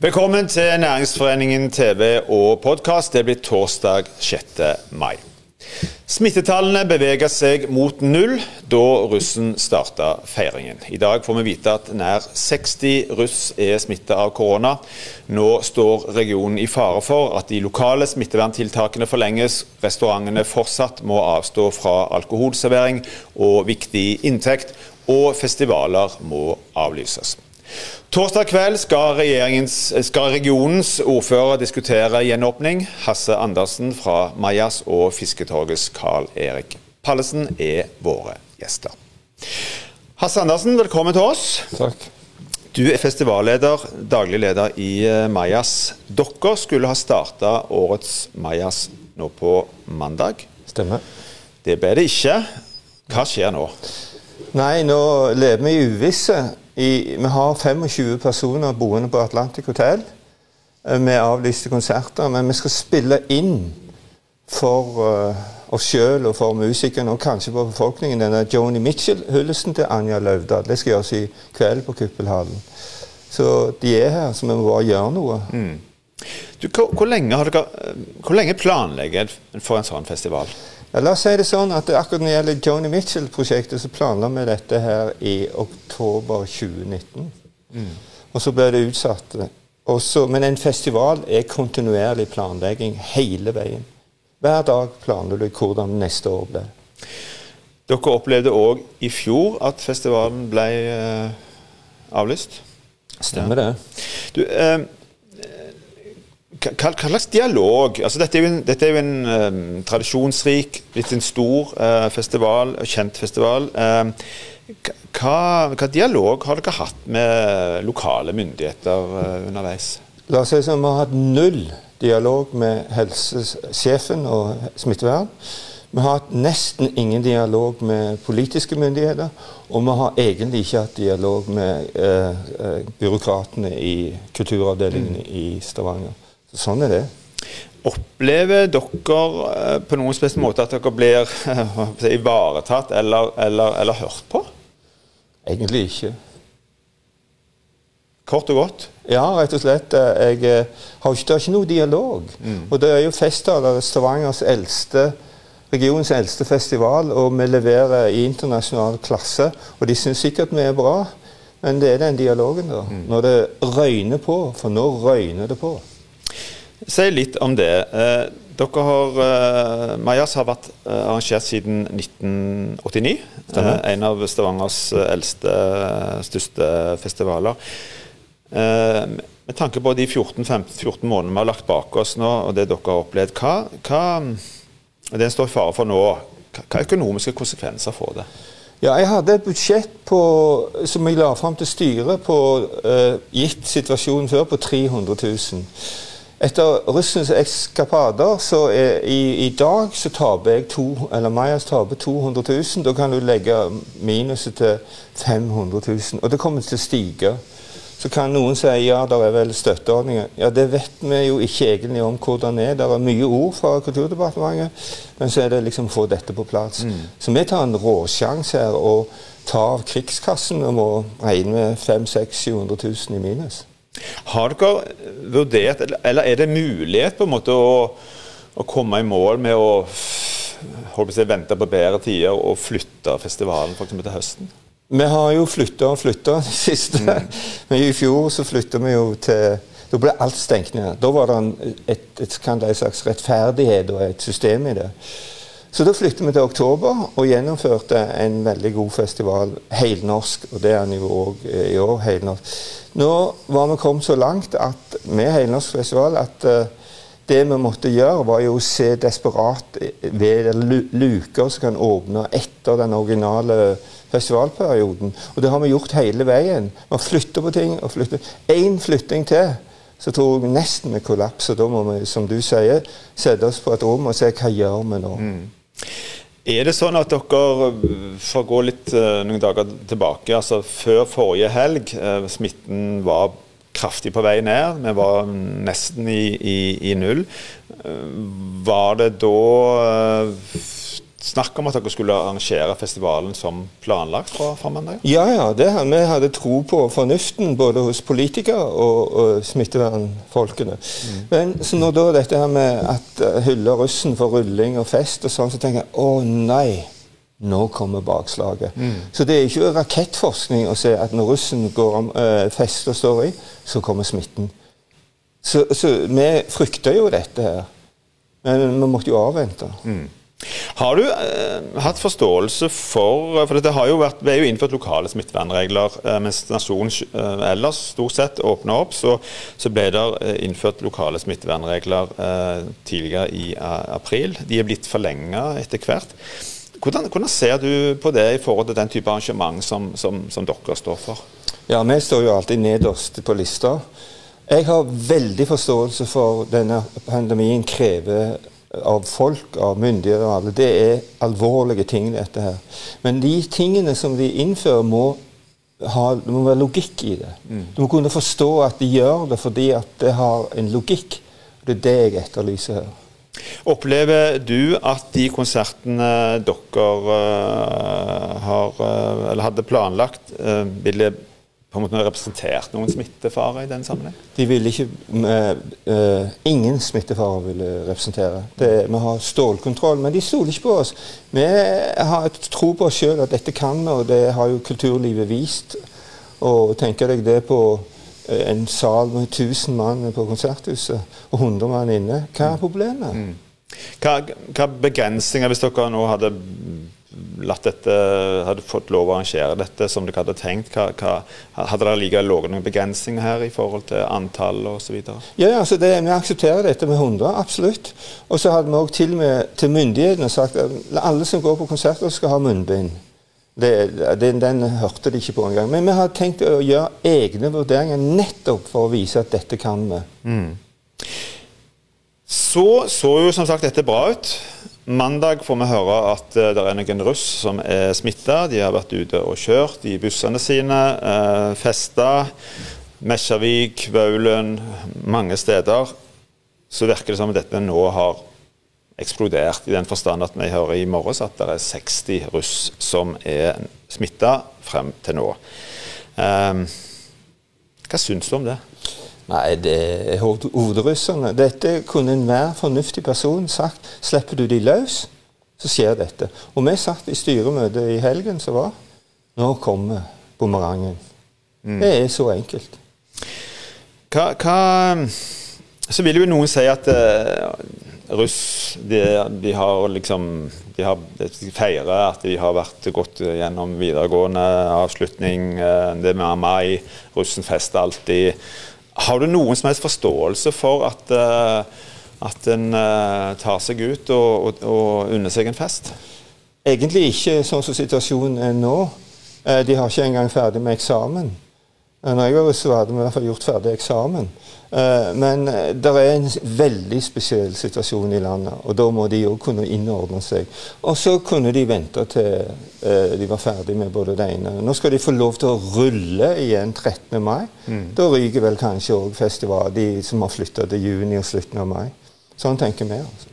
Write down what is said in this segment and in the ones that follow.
Velkommen til Næringsforeningen TV og podkast. Det blir torsdag 6. mai. Smittetallene beveger seg mot null da russen starta feiringen. I dag får vi vite at nær 60 russ er smitta av korona. Nå står regionen i fare for at de lokale smitteverntiltakene forlenges, restaurantene fortsatt må avstå fra alkoholservering og viktig inntekt, og festivaler må avlyses. Torsdag kveld skal, skal, regionens ordfører diskutere gjenåpning. Hasse Andersen fra Majas og Fisketorgets Carl Erik Pallesen er våre gjester. Hasse Andersen, velkommen til oss. Takk. Du er festivalleder, daglig leder i eh, Majas. Dere skulle ha starta årets Majas nå på mandag. Stemmer. Det ble det ikke. Hva skjer nå? Nei, nå lever vi i uvisse. I, vi har 25 personer boende på Atlantic Hotel eh, med avlyste konserter. Men vi skal spille inn for uh, oss sjøl og for musikerne, og kanskje for befolkningen, denne Joni Mitchell-hyllesten til Anja Løvdahl. Det skal gjøres i kveld på Kuppelhallen. Så de er her, så vi må bare gjøre noe. Mm. Du, hvor, hvor, lenge dere, hvor lenge planlegger en for en sånn festival? Ja, la oss si det sånn at akkurat når det gjelder Joni Mitchell-prosjektet, så planla vi dette her i oktober 2019. Mm. Og så ble det utsatt. Også, men en festival er kontinuerlig planlegging hele veien. Hver dag planlegger du hvordan neste år blir. Dere opplevde òg i fjor at festivalen ble uh, avlyst? Stemmer det. Du, uh, hva, slags dialog altså Dette er jo en, er jo en um, tradisjonsrik, litt en stor uh, festival, kjent festival. Uh, hva, hva, dialog har dere hatt med lokale myndigheter uh, underveis? La oss si sånn, Vi har hatt null dialog med helsesjefen og smittevern. Vi har hatt nesten ingen dialog med politiske myndigheter. Og vi har egentlig ikke hatt dialog med byråkratene i kulturavdelingen mm. i Stavanger. Sånn er det. Opplever dere eh, på noen spesiell måte at dere blir ivaretatt eller, eller, eller, hørt på? Egentlig ikke. Kort og godt? Ja, rett og slett. Jeg eh, har ikke, det er ikke noe dialog. Mm. Og det er jo festtaler Stavangers eldste regionens eldste festival, og vi leverer i internasjonal klasse. Og de syns sikkert vi er bra, men det er den dialogen, da. Mm. Når det røyner på, for nå røyner det på. Si litt om det. Eh, dere har, eh, Majas har vært eh, arrangert siden 1989. Stemmer. En av Stavangers eldste, største festivaler. Med tanke på de 14, 15, 14 månedene vi har lagt bak oss nå, og det dere har opplevd, hva, hva det står i fare for nå, hva økonomiske konsekvenser får det? Ja, jeg hadde et budsjett på, som jeg la fram til styret på, gitt situasjonen før, på 300 000. Etter russens ekskapader så er, i, i, dag så taper jeg to, eller Majas taper 200 000. Da kan du legge minuset til 500 000. Og det kommer til å stige. Så kan noen si ja, det er vel støtteordninger. Ja, Det vet vi jo ikke egentlig om hvordan det er. Det er mye ord fra Kulturdepartementet, men så er det liksom å få dette på plass. Mm. Så vi tar en råsjanse her og tar av krigskassen og må regne med 500 000-700 000 i minus. Har dere vurdert, eller er det mulighet på en måte å, å komme i mål med å si, vente på bedre tider og flytte festivalen for eksempel, til høsten? Vi har jo flytta og flytta de siste. Mm. Men i fjor så flytta vi jo til Da ble alt stengt ned. Da var det en, et, et slags rettferdighet og et system i det. Så da flyttet vi til oktober og gjennomførte en veldig god festival helnorsk. Og det er den jo òg i år. helnorsk. Nå var vi kommet så langt at, med Helnorsk festival at uh, det vi måtte gjøre, var jo å se desperat ved luker som kan åpne etter den originale festivalperioden. Og det har vi gjort hele veien. Vi flytta på ting og flytta. Én flytting til, så tror jeg nesten vi kollapser. Da må vi, som du sier, sette oss på et rom og se hva gjør vi nå. Mm. Er det sånn at dere, for å gå litt uh, noen dager tilbake, altså før forrige helg, uh, smitten var kraftig på vei ned, vi var nesten i, i, i null. Uh, var det da snakk om at dere skulle arrangere festivalen som planlagt fra, fra mandag? Ja, ja. Det, vi hadde tro på fornuften både hos politikere og, og smittevernfolkene. Mm. Men så når da dette her med at uh, hylle russen for rulling og fest og sånn, så tenker jeg å nei. Nå kommer bakslaget. Mm. Så det er ikke rakettforskning å se at når russen går om uh, fest og står i, så kommer smitten. Så, så vi frykter jo dette her. Men vi måtte jo avvente. Mm. Har du eh, hatt forståelse for For dette har jo vært, vi er jo innført lokale smittevernregler. Eh, mens nasjonen eh, ellers stort sett åpna opp, så, så, ble det eh, innført lokale smittevernregler eh, tidligere i april. De er blitt forlenga etter hvert. Hvordan, hvordan, ser du på det i forhold til den type arrangement som, som, som dere står for? Ja, Vi står jo alltid nederst på lista. Jeg har veldig forståelse for denne pandemien krever av folk, av myndigheter og alle. Det er alvorlige ting, dette her. Men de tingene som de innfører, må, ha, det må være logikk i det. Mm. Du må kunne forstå at de gjør det fordi at det har en logikk. Det er det jeg etterlyser her. Opplever du at de konsertene dere uh, har, uh, hadde planlagt, uh, ville på en måte representert noen smittefare i den sammenheng? De ville ikke med, uh, Ingen smittefare ville representere. Det, vi har stålkontroll, men de stoler ikke på oss. Vi har tro på oss sjøl at dette kan vi, og det har jo kulturlivet vist. Og tenker deg det på uh, en sal med 1000 mann på Konserthuset og 100 mann inne. Hva er problemet? Mm. Hva, hva begrensninger, hvis dere nå hadde latt dette, hadde fått lov å arrangere dette som dere hadde tenkt, hva, hva, hadde det likevel ligget noen begrensninger her i forhold til antall osv.? Ja, altså det, vi aksepterer dette med 100, absolutt. Og så hadde vi òg til med til myndighetene sagt at alle som går på konserter, skal ha munnbind. Det, den, den, hørte de ikke på engang. Men vi har tenkt å gjøre egne vurderinger nettopp for å vise at dette kan vi. Mm. Så så jo som sagt dette bra ut. Mandag får vi høre at uh, det er noen russ som er smitta. De har vært ute og kjørt i bussene sine, eh, festa. Mesjavik, Vaulen, mange steder. Så virker det som at dette nå har eksplodert, i den forstand at vi hører i morges at det er 60 russ som er smitta frem til nå. Eh, hva syns du om det? Nei, det er hoderusserne. Dette kunne enhver fornuftig person sagt. Slipper du de løs, så skjer dette. Og vi satt i styremøte i helgen som var. Nå kommer bumerangen. Mm. Det er så enkelt. Hva, hva, Så vil jo noen si at uh, russ de, de, har liksom De, har, de feirer at de har vært gått gjennom videregående avslutning. Uh, det med mai. Russen fester alltid. Har du noen som helst forståelse for at, uh, at en uh, tar seg ut og, og, og, unner seg en fest? Egentlig ikke sånn som situasjonen er nå. Uh, de har ikke engang ferdig med eksamen. Når jeg var russ, hadde vi i hvert fall gjort ferdig eksamen. Uh, men uh, det er en veldig spesiell situasjon i landet, og da må de òg kunne innordne seg. Og så kunne de vente til uh, de var ferdig med både det ene Nå skal de få lov til å rulle igjen 13. mai. Mm. Da ryker vel kanskje òg festival, de som har flytta til juni og slutten av mai. Sånn tenker vi. altså.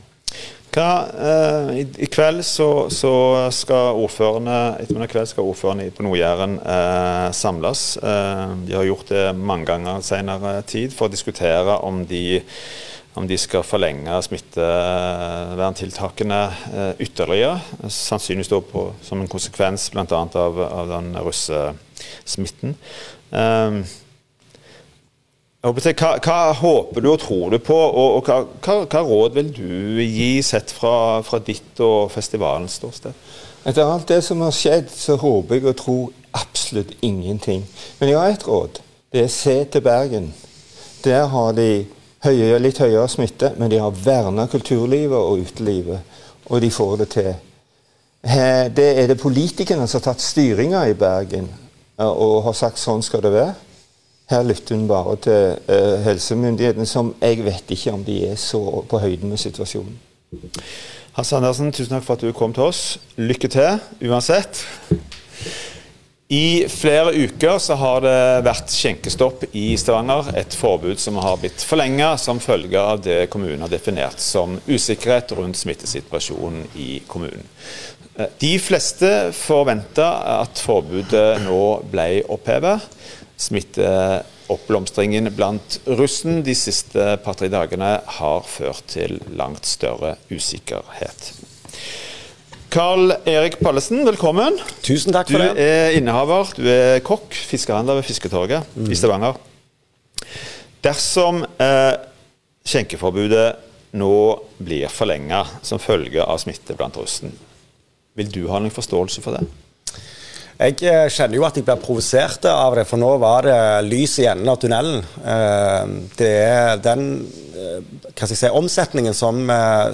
Hva, eh, i, i, kveld så, så, skal ordførerne ettermiddag kveld skal ordførerne på Nord-Jæren eh, samles. Eh, de har gjort det mange ganger senere tid for å diskutere om de, om de skal forlenge smitteverntiltakene eh, ytterligere. Sannsynligvis på, som en konsekvens bl.a. Av, av den russesmitten. Eh, hva, hva, håper du og tror du på, og, og hva, hva, råd vil du gi sett fra, fra ditt og festivalens ståsted? Etter alt det som har skjedd, så håper jeg og tror absolutt ingenting. Men jeg har et råd. Det er se til Bergen. Der har de høyere, litt høyere smitte, men de har verna kulturlivet og utelivet. Og de får det til. Det er det politikerne som har tatt styringa i Bergen og har sagt sånn skal det være. Her lytter hun bare til uh, helsemyndighetene, som jeg vet ikke om de er så på høyden med situasjonen. Hans Andersen, tusen takk for at du kom til oss. Lykke til uansett. I flere uker så har det vært skjenkestopp i Stavanger. Et forbud som har blitt forlenga som følge av det kommunen har definert som usikkerhet rundt smittesituasjonen i kommunen. De fleste forventa at forbudet nå ble opphevet. Smitteoppblomstringen blant russen de siste par-tre dagene har ført til langt større usikkerhet. Carl Erik Pallesen, velkommen. Tusen takk for du det. Du er innehaver, du er kokk, fiskehandler ved Fisketorget mm. i Stavanger. Dersom eh, skjenkeforbudet nå blir forlenga som følge av smitte blant russen, vil du ha noen forståelse for det? Jeg eh, kjenner jo at jeg blir provosert av det, for nå var det lys i enden av tunnelen. Eh, det er den eh, hva skal jeg si, omsetningen som,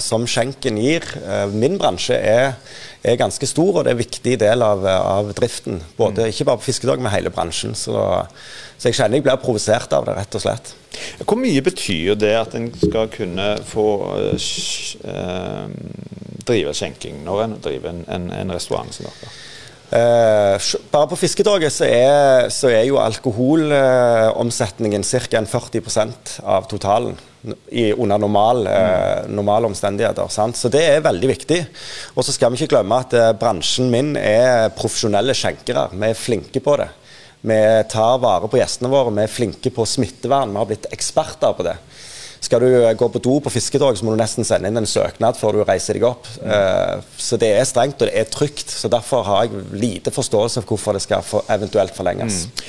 som skjenken gir. Min bransje er, er, ganske stor, og det er en viktig del av, av driften. Både, mm. Ikke bare på fiskedag, men hele bransjen. Så, så, jeg kjenner jeg blir provosert av det, rett og slett. Hvor mye betyr det at en skal kunne få drive skjenking når en driver en, en, en restaurant som dere? Uh, bare på fisketoget så er, så er jo alkoholomsetningen uh, ca. 40% av totalen i, under normale eh, normale omstendigheter. Sant? Så det er veldig viktig. Og så skal vi ikke glemme at eh, bransjen min er profesjonelle skjenkere. Vi er flinke på det. Vi tar vare på gjestene våre, vi er flinke på smittevern. Vi har blitt eksperter på det. Skal du eh, gå på do på fiskedag, så må du nesten sende inn en søknad før du reiser deg opp. Uh, så det er strengt, og det er trygt. Så derfor har jeg lite forståelse for hvorfor det skal eventuelt forlenges. Mm.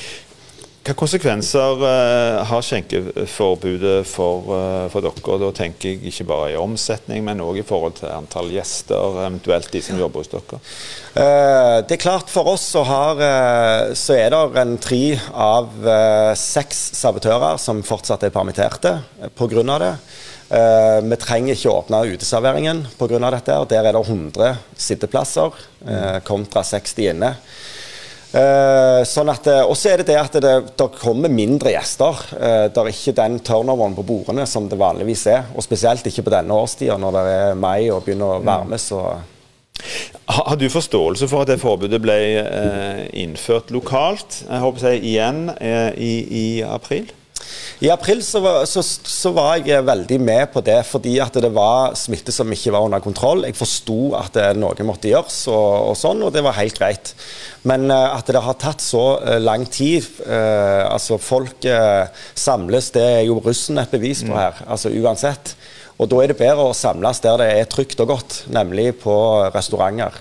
Hva konsekvenser uh, har skjenkeforbudet for, uh, for, dere? Da tenker jeg ikke bare i omsetning, men òg i forhold til antall gjester, eventuelt de som jobber hos dere? Uh, det er klart For oss så, har, så er det en tre av seks servitører som fortsatt er permitterte pga. det. vi trenger ikke åpne uteserveringen pga. dette. Der er det 100 sitteplasser kontra 60 inne. Uh, sånn at, eh, og så er det det at det, det kommer mindre gjester. Uh, det er ikke den turnoveren på bordene som det vanligvis er. Og spesielt ikke på denne årstida, når det er mai og begynner å mm. varme. så... Har du forståelse for at det forbudet ble innført lokalt jeg håper jeg, igjen i, i april? I april så var, så, så var, jeg veldig med på det, fordi at det var smitte som ikke var under kontroll. Jeg forsto at noe måtte gjøres, og, og, sånn, og det var helt greit. Men uh, at det har tatt så lang tid uh, altså Folk samles, det er jo russen et bevis på mm. her. altså Uansett. Og da er det bedre å samles der det er trygt og godt, nemlig på restauranter.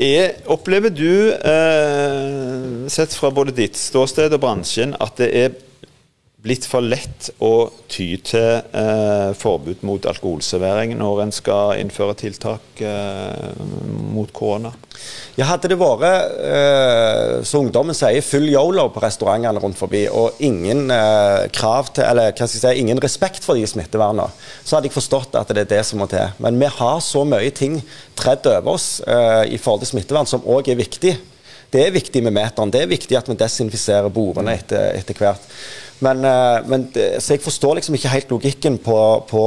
Er, opplever du, sett fra både ditt ståsted og bransjen, at det er blitt for lett å ty til eh, forbud mot alkoholservering når en skal innføre tiltak eh, mot korona? Ja, Hadde det vært, eh, som ungdommen sier, full yolo på restaurantene rundt forbi, og ingen eh, krav til, eller hva skal jeg si, ingen respekt for de smittevernene, så hadde jeg forstått at det er det som må til. Men vi har så mye ting tredd over oss eh, i forhold til smittevern som òg er viktig. Det er viktig med meteren. Det er viktig at vi desinfiserer bordene etter, etter hvert. Men, eh, men, så jeg forstår liksom ikke helt logikken på, på,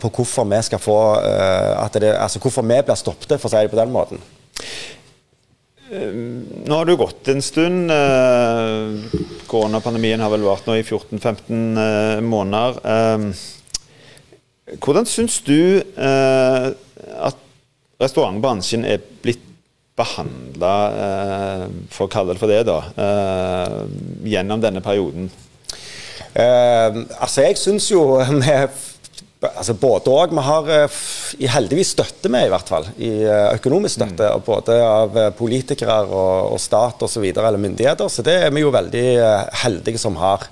på hvorfor vi skal få at det, altså hvorfor vi blir stoppet, for å si det på den måten. Eh, nå har det jo gått en stund. Koronapandemien har vel vart nå i 14-15 måneder. Hvordan syns du at restaurantbransjen er blitt behandla, for å kalle det for det, da, gjennom denne perioden? Uh, altså, jeg syns jo vi altså Både òg. Vi har heldigvis støtte med, i hvert fall. I økonomisk støtte. Mm. Både av politikere og, og stat osv. eller myndigheter. Så det er vi jo veldig heldige som har.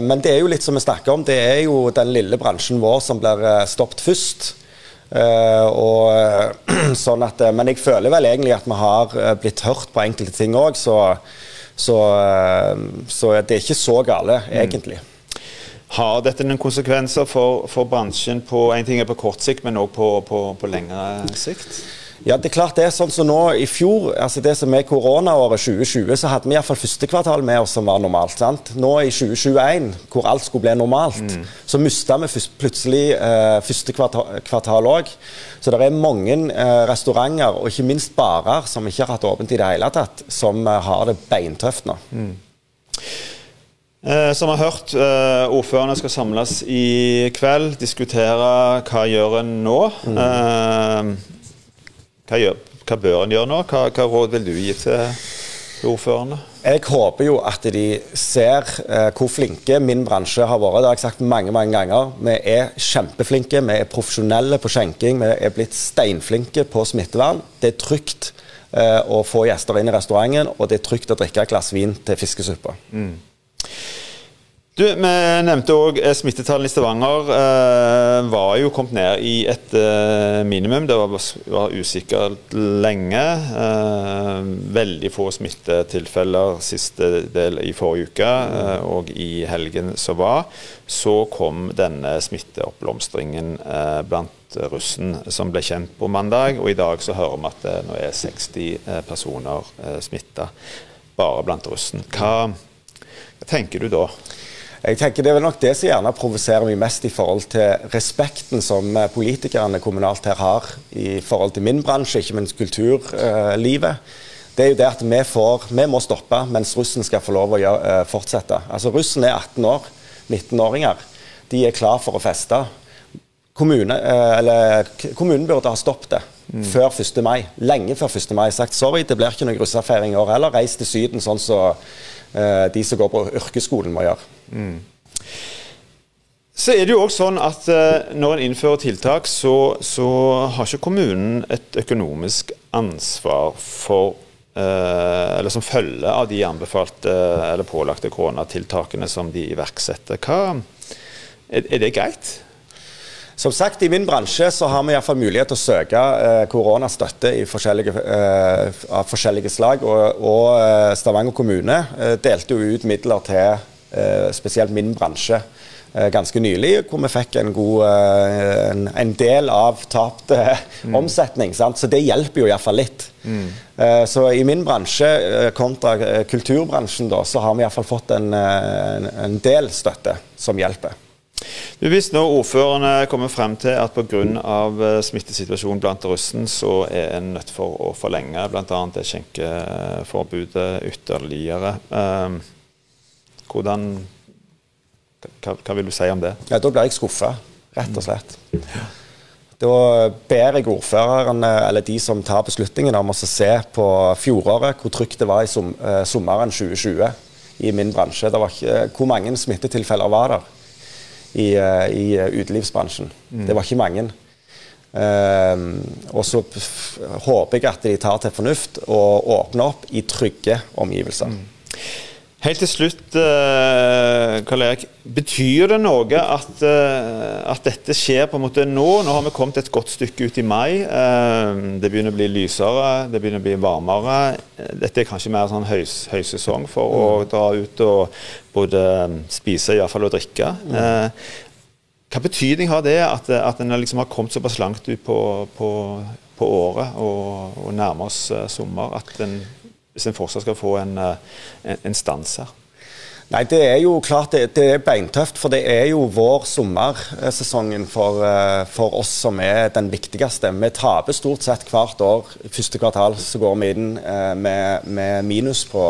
men det er jo litt som vi snakker om, det er jo den lille bransjen vår som blir stoppet først. Og, sånn at, men jeg føler vel egentlig at vi har blitt hørt på enkelte ting òg, så så, eh, så, det er ikke så gale, mm. egentlig. Har dette noen konsekvenser for, for, bransjen på en ting er på kort sikt, men òg på, på, på, lengre sikt? Ja, det er klart det er sånn som nå i fjor, altså det som er koronaåret 2020, så hadde vi iallfall første kvartal med oss som var normalt. sant? Nå i 2021, hvor alt skulle bli normalt, mm. så mista vi plutselig eh, første kvartal òg. Så det er mange eh, restauranter, og ikke minst barer, som ikke har hatt åpent i det hele tatt, som eh, har det beintøft nå. Mm. Eh, som har hørt, eh, ordførerne skal samles i kveld, diskutere hva gjør en nå. Mm. Eh, hva, gjør, hva, bør en gjøre nå? Hva, hva, råd vil du gi til ordførerne? Jeg håper jo at de ser eh, hvor flinke min bransje har vært. Det har jeg sagt mange mange ganger. Vi er kjempeflinke, vi er profesjonelle på skjenking. Vi er blitt steinflinke på smittevern. Det er trygt eh, å få gjester inn i restauranten, og det er trygt å drikke et glass vin til fiskesuppa. Mm. Du, Vi nevnte òg eh, smittetallene i Stavanger eh, var jo kommet ned i et eh, minimum. Det var, var usikkert lenge. Eh, veldig få smittetilfeller siste del i forrige uke eh, og i helgen som var. Så kom denne smitteoppblomstringen eh, blant russen som ble kjent på mandag. Og i dag så hører vi at det nå er 60 personer eh, smitta bare blant russen. Hva, hva tenker du da? Jeg tenker Det er vel nok det som gjerne provoserer meg mest i forhold til respekten som eh, politikerne kommunalt her har i forhold til min bransje, ikke minst kulturlivet. Det er jo det at vi, får, vi må stoppe mens russen skal få lov å gjøre, eh, fortsette. Altså Russen er 18 år, 19-åringer. De er klar for å feste. Kommune, eller, kommunen burde ha stoppet det mm. før 1. mai. Lenge før 1. mai. Sagt sorry, det blir ikke noe russefeiring i år heller. Reis til Syden, sånn som så, de som går på yrkesskolen må gjøre. Mm. Så er det jo også sånn at uh, Når en innfører tiltak, så, så, har ikke kommunen et økonomisk ansvar for uh, Eller som følge av de anbefalte eller pålagte koronatiltakene som de iverksetter. Hva, er det greit? Som sagt, I min bransje så har vi i hvert fall mulighet til å søke eh, koronastøtte forskjellige, eh, av forskjellige slag. Og, og Stavanger kommune eh, delte jo ut midler til Eh, spesielt min bransje eh, ganske nylig, hvor vi fikk en, god, eh, en, en del av tapt mm. omsetning. Sant? Så det hjelper jo iallfall litt. Mm. Så i min bransje kontra kulturbransjen, da, så har vi iallfall fått en, en, del støtte som hjelper. Du, hvis nå ordførerne kommer frem til at pga. smittesituasjonen blant russen, så er en nødt for å forlenge bl.a. det skjenkeforbudet ytterligere. Um, hvordan hva, hva, vil du si om det? Ja, Da blir jeg skuffa, rett og slett. Da ber jeg ordføreren, eller de som tar beslutningen, om å se på fjoråret, hvor trygt det var i som, eh, sommeren 2020 i min bransje. Ikke, hvor mange smittetilfeller var der i, eh, i utelivsbransjen? Mm. Det var ikke mange. Um, og så håper jeg at de tar til fornuft og åpner opp i trygge omgivelser. Mm. Helt til slutt, uh, Karl Erik. Betyr det noe at, uh, at, dette skjer på en måte nå? Nå har vi kommet et godt stykke ut i mai. Uh, det begynner å bli lysere, det begynner å bli varmere. Dette er kanskje mer sånn høys, høysesong for mm. å dra ut og både spise iallfall og drikke. Mm. hva betydning har det at, at en liksom har kommet såpass langt ut på, på, på året og, og nærmer oss sommer? at en hvis en fortsatt skal få en, eh, en, en stans her? Nei, Det er jo klart det, det, er beintøft, for det er jo vår sommersesongen for, eh, for, oss som er den viktigste. Vi taper stort sett hvert år. Første kvartal så går vi inn eh, med, med minus på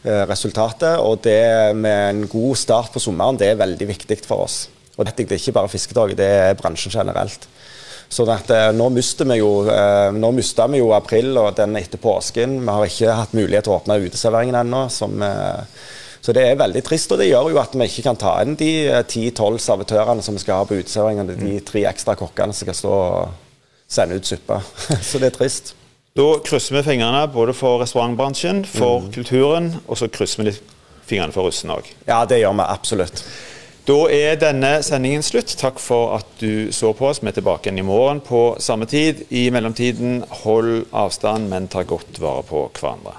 resultatet. Og det med en god start på sommeren, det er veldig viktig for oss. Og dette er ikke bare Fisketorget, det er bransjen generelt. Så at, eh, nå mister vi jo eh, nå vi jo april og den etter påsken. Vi har ikke hatt mulighet til å åpne uteserveringen ennå. Eh, så det er veldig trist, og det gjør jo at vi ikke kan ta inn de ti-tolv servitørene som vi skal ha på uteserveringen. De mm. tre ekstra kokkene som skal stå og sende ut suppe. så det er trist. Da krysser vi fingrene både for restaurantbransjen, for mm. kulturen, og så krysser vi litt fingrene for russen òg. Ja, det gjør vi absolutt. Da er denne sendingen slutt. Takk for at du så på oss. Vi er tilbake igjen i morgen på samme tid. I mellomtiden, hold avstand, men ta godt vare på hverandre.